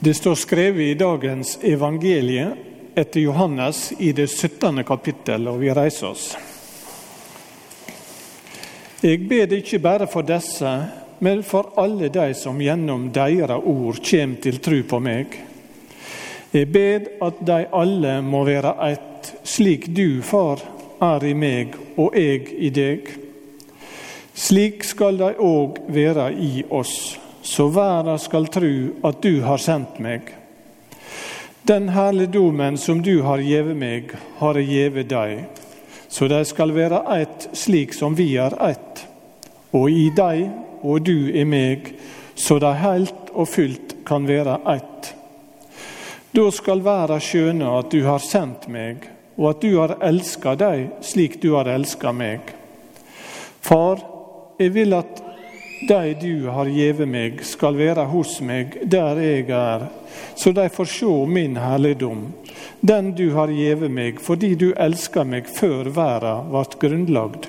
Det står skrevet i dagens evangelie etter Johannes i det 17. kapittel, og vi reiser oss. Jeg ber ikke bare for disse, men for alle de som gjennom deres ord kommer til tro på meg. Jeg ber at de alle må være ett, slik du, Far, er i meg og jeg i deg. Slik skal de òg være i oss så verden skal tru at du har sendt meg. Den herligdomen som du har gjeve meg, har jeg gjeve deg, så de skal være ett slik som vi er ett, og i deg og du i meg, så de heilt og fylt kan være ett. Da skal verden skjøne at du har sendt meg, og at du har elska dem slik du har elska meg. Far, jeg vil at de du har gjeve meg, skal være hos meg der jeg er, så de får se min herligdom, den du har gjeve meg, fordi du elsker meg før verda vart grunnlagd.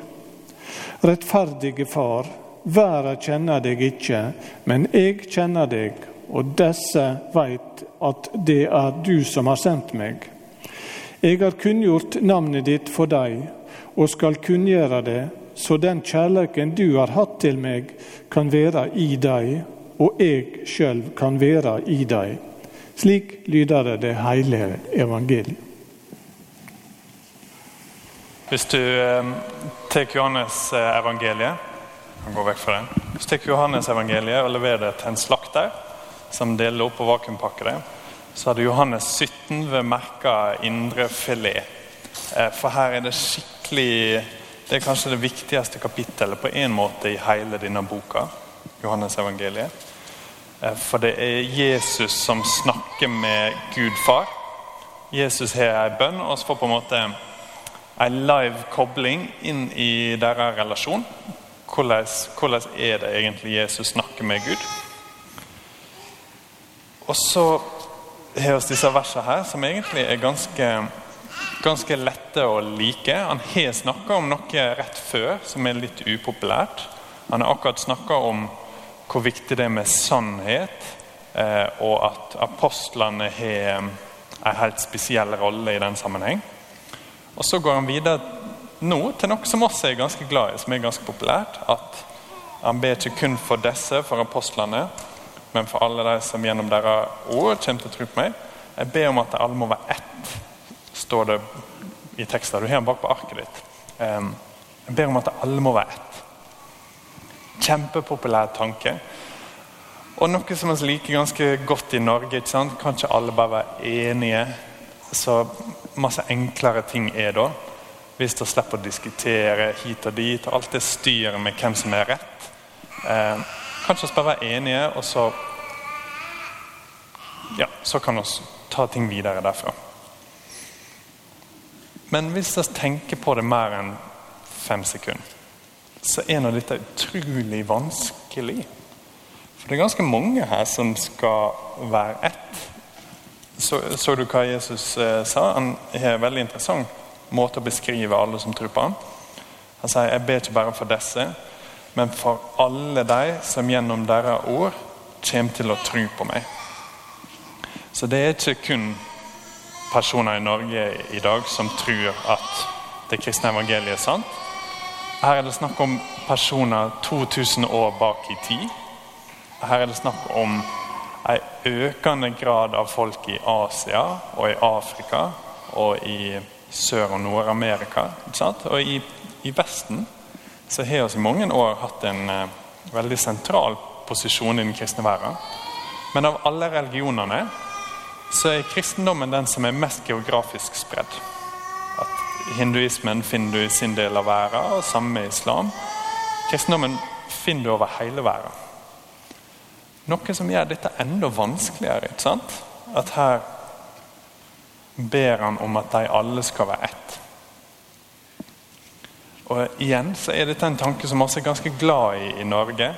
Rettferdige Far, verda kjenner deg ikke, men jeg kjenner deg, og disse veit at det er du som har sendt meg. Jeg har kunngjort navnet ditt for deg, og skal kunngjøre det så den kjærleiken du har hatt til meg, kan være i deg, og jeg sjøl kan være i deg. Slik lyder det det hele evangeliet. Hvis du eh, tar Johannes eh, evangeliet han går vekk fra den. Hvis du tar Johannes evangeliet og leverer det til en slakter som deler opp og vakuumpakker det, så hadde Johannes 17 ved merka indrefilet. Eh, for her er det skikkelig det er kanskje det viktigste kapittelet på en måte i hele denne boka. Johannes evangeliet. Eh, for det er Jesus som snakker med Gud far. Jesus har en bønn, og så får på en måte en live kobling inn i deres relasjon. Hvordan, hvordan er det egentlig Jesus snakker med Gud? Og så har vi disse versene her, som egentlig er ganske ganske lette å like. Han har snakka om noe rett før som er litt upopulært. Han har akkurat snakka om hvor viktig det er med sannhet, eh, og at apostlene har en helt spesiell rolle i den sammenheng. Og Så går han videre nå til noe som også er ganske glad i, som er ganske populært. At han ber ikke kun for disse, for apostlene, men for alle de som gjennom deres ord kommer til å tro på meg. Jeg ber om at alle må være ett står det i teksten. Du har den bak på arket ditt. Jeg ber om at alle må være ett. Kjempepopulær tanke. Og noe som vi liker ganske godt i Norge. ikke sant? Kan ikke alle bare være enige? Så masse enklere ting er da. Hvis du slipper å diskutere hit og dit og alt det styret med hvem som er rett. Eh, kanskje bare være enige, og så ja, så kan vi ta ting videre derfra. Men hvis vi tenker på det mer enn fem sekunder, så er nå dette utrolig vanskelig. For det er ganske mange her som skal være ett. Så, så du hva Jesus eh, sa? Han har en veldig interessant måte å beskrive alle som tror på ham. Han sier jeg ber ikke bare for disse, men for alle de som gjennom deres ord kommer til å tro på meg. Så det er ikke kun personer i Norge i dag som tror at det kristne evangeliet er sant. Her er det snakk om personer 2000 år bak i tid. Her er det snakk om en økende grad av folk i Asia og i Afrika og i Sør- og Nord-Amerika. Og i, i, Vesten så har vi i mange år hatt en uh, veldig sentral posisjon i den kristne verden. Men av alle religionene så er kristendommen den som er mest geografisk spredd. At Hinduismen finner du i sin del av verden, og samme med islam. Kristendommen finner du over hele verden. Noe som gjør dette enda vanskeligere. ikke sant? At her ber han om at de alle skal være ett. Og igjen så er dette en tanke som også er ganske glad i i Norge.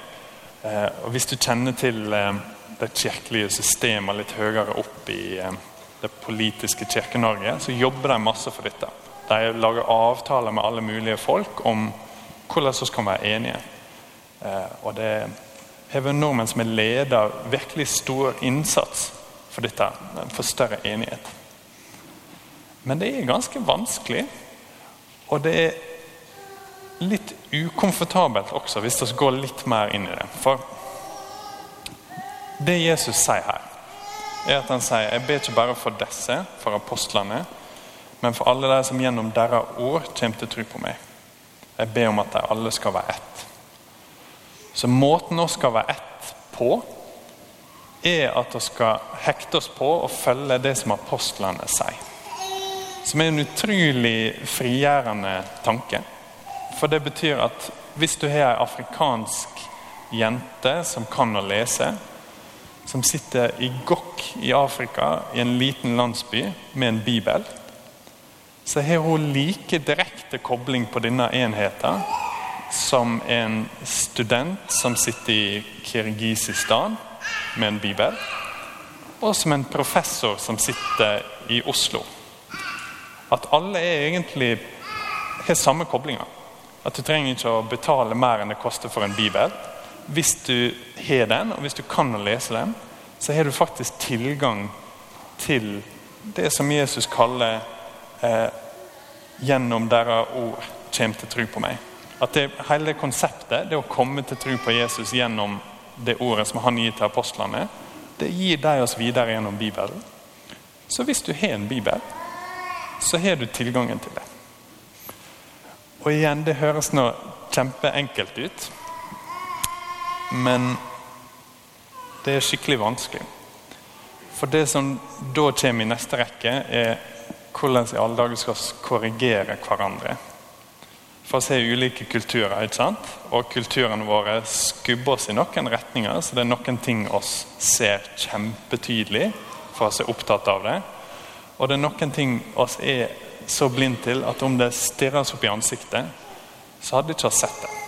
Eh, og Hvis du kjenner til eh, det kirkelige systemet litt høyere opp i eh, det politiske Kirke-Norge, så jobber de masse for dette. De lager avtaler med alle mulige folk om hvordan vi kan være enige. Eh, og det har vært nordmenn som har ledet virkelig stor innsats for dette, for større enighet. Men det er ganske vanskelig, og det er litt ukomfortabelt også, hvis vi går litt mer inn i det. For det Jesus sier her, er at han sier jeg ber ikke bare for disse, for apostlene, men for alle de som gjennom deres ord kommer til å tro på meg. Jeg ber om at de alle skal være ett. Så måten vi skal være ett på, er at vi skal hekte oss på og følge det som apostlene sier. Som er en utrolig frigjørende tanke. For det betyr at hvis du har ei afrikansk jente som kan å lese, som sitter i Gokk i Afrika, i en liten landsby, med en bibel, så har hun like direkte kobling på denne enheten som en student som sitter i Kirgisistan med en bibel, og som en professor som sitter i Oslo. At alle er egentlig har samme koblinga. At du trenger ikke å betale mer enn det koster for en bibel. Hvis du har den, og hvis du kan å lese den, så har du faktisk tilgang til det som Jesus kaller eh, 'gjennom deres ord kommer til tro på meg'. At det, Hele konseptet, det å komme til tro på Jesus gjennom det ordet som han gir til apostlene, det gir de oss videre gjennom Bibelen. Så hvis du har en bibel, så har du tilgangen til det. Og igjen, det høres nå kjempeenkelt ut. Men det er skikkelig vanskelig. For det som da kommer i neste rekke, er hvordan i alle dager skal korrigere hverandre. For å se ulike kulturer, ikke sant? og kulturene våre skubber oss i noen retninger. Så det er noen ting oss ser kjempetydelig for oss er opptatt av det. Og det er noen ting oss er så blind til at om det stirrer oss opp i ansiktet, så hadde vi ikke sett det.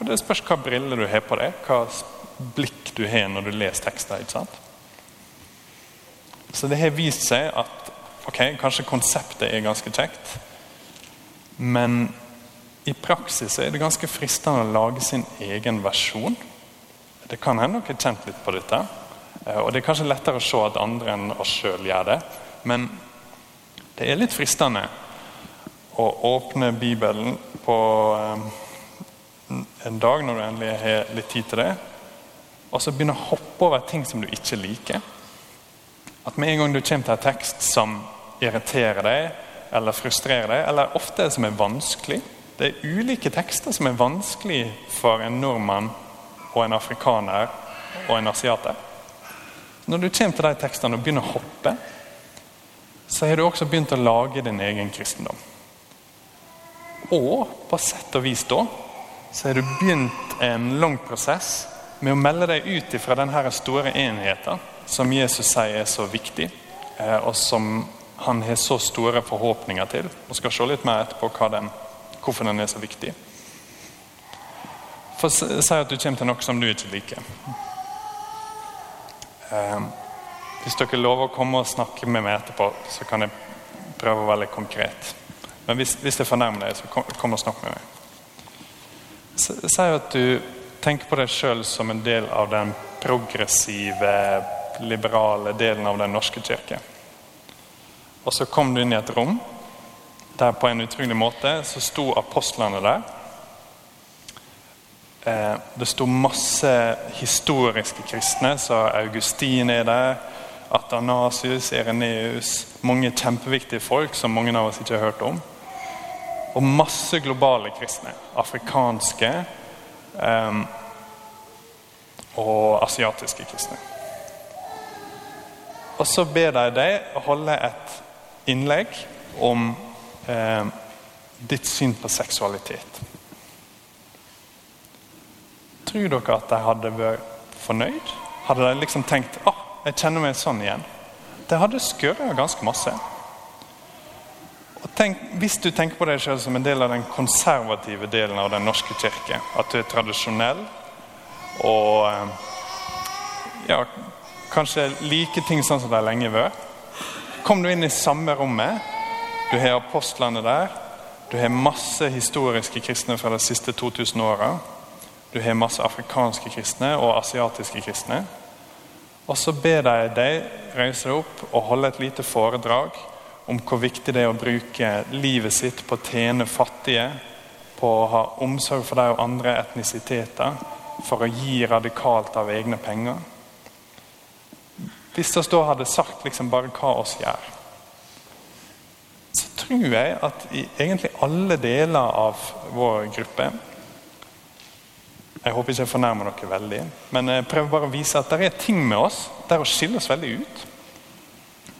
For det spørs hva briller du har på deg, hva blikk du har når du leser tekster. ikke sant? Så det har vist seg at ok, kanskje konseptet er ganske kjekt, men i praksis er det ganske fristende å lage sin egen versjon. Det kan hende dere har kjent litt på dette. Eh, og det er kanskje lettere å se at andre enn oss sjøl gjør det. Men det er litt fristende å åpne Bibelen på eh, en dag når du endelig har litt tid til det, og så begynne å hoppe over ting som du ikke liker. At med en gang du kommer til en tekst som irriterer deg, eller frustrerer deg, eller ofte som er vanskelig Det er ulike tekster som er vanskelig for en nordmann og en afrikaner og en asiater. Når du kommer til de tekstene og begynner å hoppe, så har du også begynt å lage din egen kristendom. Og på sett og vis da så har du begynt en lang prosess med å melde deg ut fra denne store enheten som Jesus sier er så viktig, eh, og som han har så store forhåpninger til. Vi skal se litt mer etterpå den, hvorfor den er så viktig. For Si at du kommer til noe som du ikke liker. Eh, hvis dere lover å komme og snakke med meg etterpå, så kan jeg prøve å være litt konkret. Men hvis, hvis jeg fornærmer deg, så kom, kom og snakk med meg. Si at du tenker på deg sjøl som en del av den progressive, liberale delen av Den norske kirke. Og så kom du inn i et rom der på en utrolig måte så sto apostlene der. Eh, det sto masse historiske kristne, så Augustin er der. Atanasius, Ereneus Mange kjempeviktige folk som mange av oss ikke har hørt om og masse globale kristne. Afrikanske um, og asiatiske kristne. Og så ber de deg å holde et innlegg om um, ditt syn på seksualitet. Tror dere at de hadde vært fornøyd? Hadde de liksom tenkt at oh, jeg kjenner meg sånn igjen? Det hadde skurra ganske masse. Tenk, hvis du tenker på deg selv som en del av den konservative delen av Den norske kirke, at du er tradisjonell og eh, ja, kanskje like ting sånn som de lenge vært Kom du inn i samme rommet, du har apostlene der, du har masse historiske kristne fra de siste 2000 åra, du har masse afrikanske kristne og asiatiske kristne, Og så ber de deg reise deg opp og holde et lite foredrag om hvor viktig det er å bruke livet sitt på å tjene fattige, på å ha omsorg for de og andre etnisiteter, for å gi radikalt av egne penger. Hvis vi da hadde sagt liksom bare hva oss gjør, så tror jeg at i egentlig alle deler av vår gruppe Jeg håper ikke jeg fornærmer dere veldig, men jeg prøver bare å vise at det er ting med oss der å skille oss veldig ut.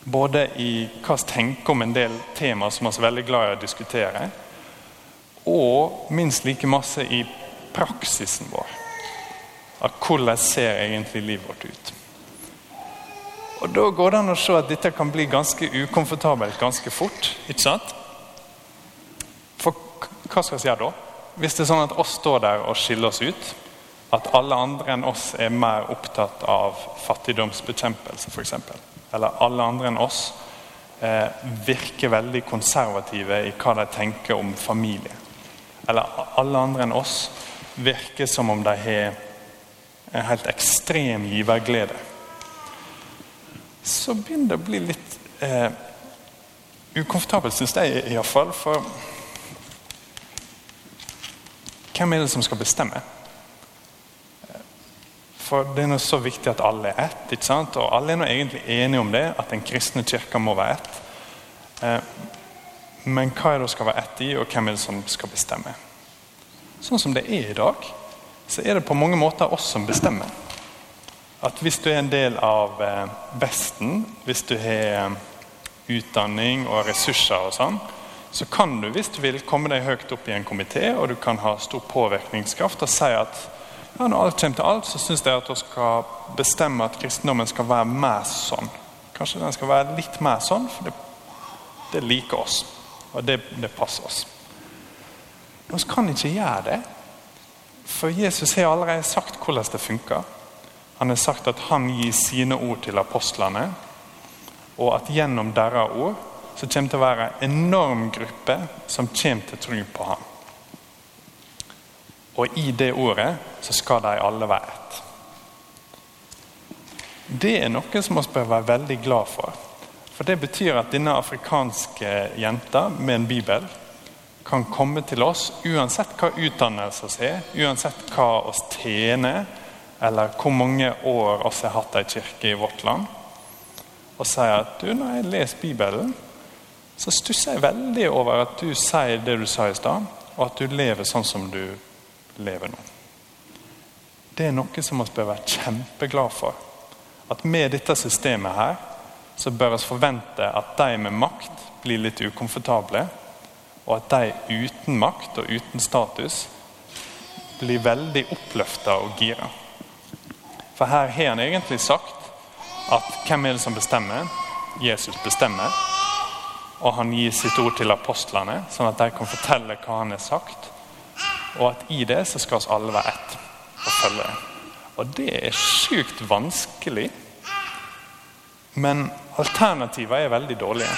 Både i hva vi tenker om en del temaer som vi er veldig glad i å diskutere, og minst like masse i praksisen vår. Av hvordan ser egentlig livet vårt ut. Og Da går det an å se at dette kan bli ganske ukomfortabelt ganske fort. ikke sant? For hva skal vi gjøre da? Hvis det er sånn at oss står der og skiller oss ut, at alle andre enn oss er mer opptatt av fattigdomsbekjempelse f.eks., eller alle andre enn oss eh, virker veldig konservative i hva de tenker om familie. Eller alle andre enn oss virker som om de har en helt ekstrem giverglede. Så begynner det å bli litt eh, ukomfortabelt, syns jeg iallfall. For hvem er det som skal bestemme? For det er noe så viktig at alle er ett. ikke sant? Og alle er nå egentlig enige om det, at den kristne kirka må være ett. Eh, men hva er det skal være ett i, og hvem er det som skal bestemme? Sånn som det er i dag, så er det på mange måter oss som bestemmer. At hvis du er en del av eh, Vesten, hvis du har eh, utdanning og ressurser og sånn, så kan du hvis du vil komme deg høyt opp i en komité, og du kan ha stor påvirkningskraft og si at ja, når alt kommer til alt, så syns jeg at vi skal bestemme at kristendommen skal være mer sånn. Kanskje den skal være litt mer sånn, for det, det liker oss. Og det, det passer oss. Men vi kan ikke gjøre det. For Jesus har allerede sagt hvordan det funker. Han har sagt at han gir sine ord til apostlene, og at gjennom deres ord så kommer det til å være en enorm gruppe som kommer til å tro på ham. Og i det ordet så skal de alle være ett. Det er noe som vi bør være veldig glad for. For Det betyr at denne afrikanske jenta med en bibel kan komme til oss uansett hva utdannelse vi har, uansett hva oss tjener, eller hvor mange år vi har hatt ei kirke i vårt land, og sier at du, når jeg leser Bibelen, så stusser jeg veldig over at du sier det du sa i stad, og at du lever sånn som du lever nå. Det er noe som vi bør være kjempeglad for. At med dette systemet her, så bør vi forvente at de med makt blir litt ukomfortable. Og at de uten makt og uten status blir veldig oppløfta og gira. For her har han egentlig sagt at hvem er det som bestemmer? Jesus bestemmer. Og han gir sitt ord til apostlene, sånn at de kan fortelle hva han har sagt. Og at i det så skal oss alle være ett og følge. Og det er sjukt vanskelig. Men alternativer er veldig dårlige.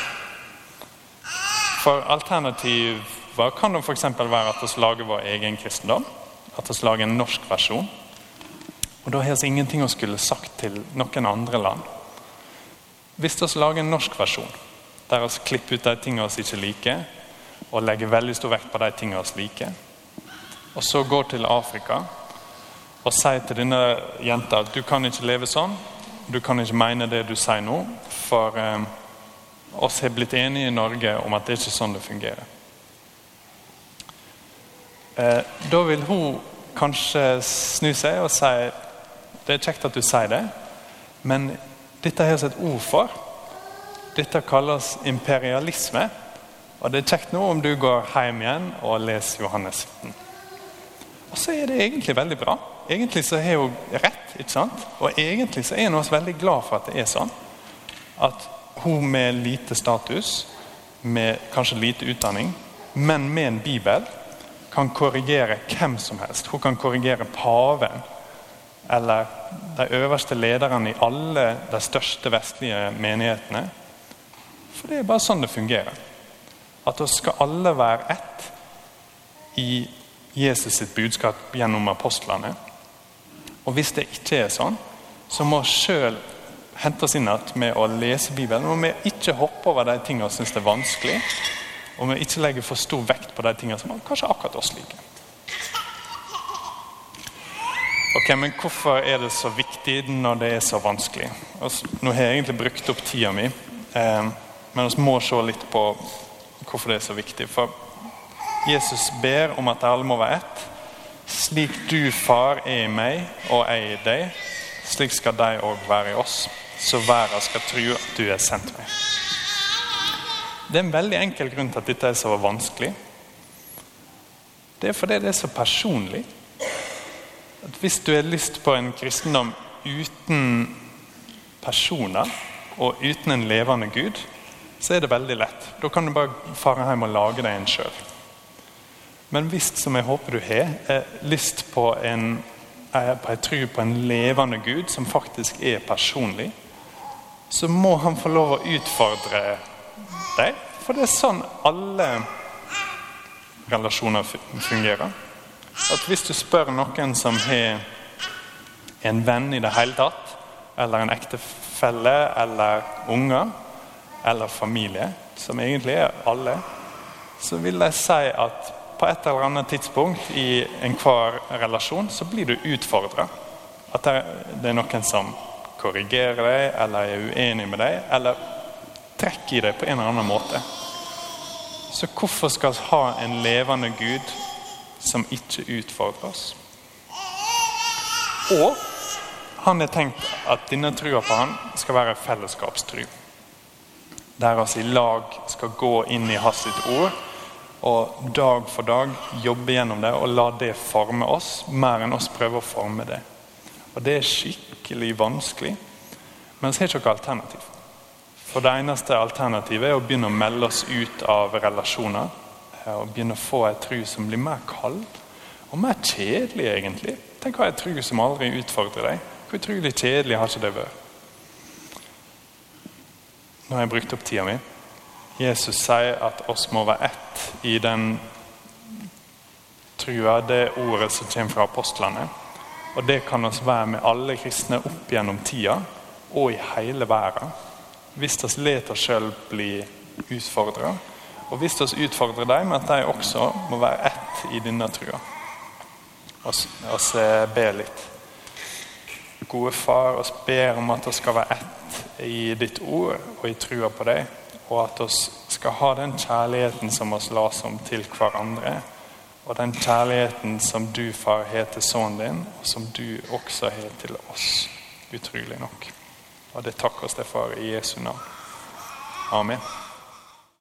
For alternativer kan det f.eks. være at vi lager vår egen kristendom. At vi lager en norsk versjon. Og da har vi ingenting å skulle sagt til noen andre land. Hvis vi lager en norsk versjon, der vi klipper ut de tingene vi ikke liker, og legger veldig stor vekt på de tingene vi liker, og så går til Afrika og sier til denne jenta at du kan ikke leve sånn. Du kan ikke mene det du sier nå, for eh, oss har blitt enige i Norge om at det er ikke sånn det fungerer. Eh, da vil hun kanskje snu seg og si det er kjekt at du sier det, men dette har vi et ord for. Dette kalles imperialisme. Og det er kjekt nå om du går hjem igjen og leser Johannes 17. Og så er det egentlig veldig bra. Egentlig så har hun rett. ikke sant? Og egentlig så er hun også veldig glad for at det er sånn. At hun med lite status, med kanskje lite utdanning, men med en bibel, kan korrigere hvem som helst. Hun kan korrigere paven. Eller de øverste lederne i alle de største vestlige menighetene. For det er bare sånn det fungerer. At oss skal alle være ett i Jesus sitt budskap gjennom apostlene. Og hvis det ikke er sånn, så må vi sjøl hente oss inn igjen med å lese Bibelen. Og vi ikke hoppe over de tingene vi syns er vanskelig, og vi ikke legger for stor vekt på de tingene som kanskje akkurat oss liker. Ok, Men hvorfor er det så viktig når det er så vanskelig? Nå har jeg egentlig brukt opp tida mi, eh, men vi må se litt på hvorfor det er så viktig. For Jesus ber om at alle må være ett. Slik du, far, er i meg og jeg i deg, slik skal de òg være i oss. Så verden skal tro at du er sendt meg. Det er en veldig enkel grunn til at dette er så vanskelig. Det er fordi det er så personlig. At Hvis du har lyst på en kristendom uten personer og uten en levende Gud, så er det veldig lett. Da kan du bare fare hjem og lage deg en sjøl. Men hvis, som jeg håper du har, er lyst på en, på en tro på en levende Gud som faktisk er personlig, så må han få lov å utfordre deg. For det er sånn alle relasjoner fungerer. At hvis du spør noen som har en venn i det hele tatt, eller en ektefelle eller unger, eller familie, som egentlig er alle, så vil jeg si at på et eller annet tidspunkt i enhver relasjon så blir du utfordra. At det er noen som korrigerer deg, eller er uenig med deg, eller trekker i deg på en eller annen måte. Så hvorfor skal vi ha en levende Gud som ikke utfordrer oss? Og han har tenkt at denne trua på han skal være fellesskapstru der oss i lag skal gå inn i hans sitt ord og dag for dag jobbe gjennom det og la det forme oss mer enn oss prøve å forme det. Og Det er skikkelig vanskelig, men vi har ikke noe alternativ. For Det eneste alternativet er å begynne å melde oss ut av relasjoner. Eh, og begynne å få ei tru som blir mer kald og mer kjedelig, egentlig. Tenk ha ei tru som aldri utfordrer deg. Hvor utrolig kjedelig har ikke det vært? Nå har jeg brukt opp tida mi. Jesus sier at oss må være ett i den trua, det ordet som kommer fra apostlene. Og det kan oss være med alle kristne opp gjennom tida og i hele verden. Hvis vi lar oss sjøl bli utfordra, og hvis vi utfordrer dem at de også må være ett i denne trua. Vi ber litt. Gode Far, oss ber om at vi skal være ett i ditt ord og i trua på deg, og at vi skal ha den kjærligheten som oss las om til hverandre. Og den kjærligheten som du, far, har til sønnen din, og som du også har til oss. Utrolig nok. Og det takker oss det for i Jesu navn. Amen.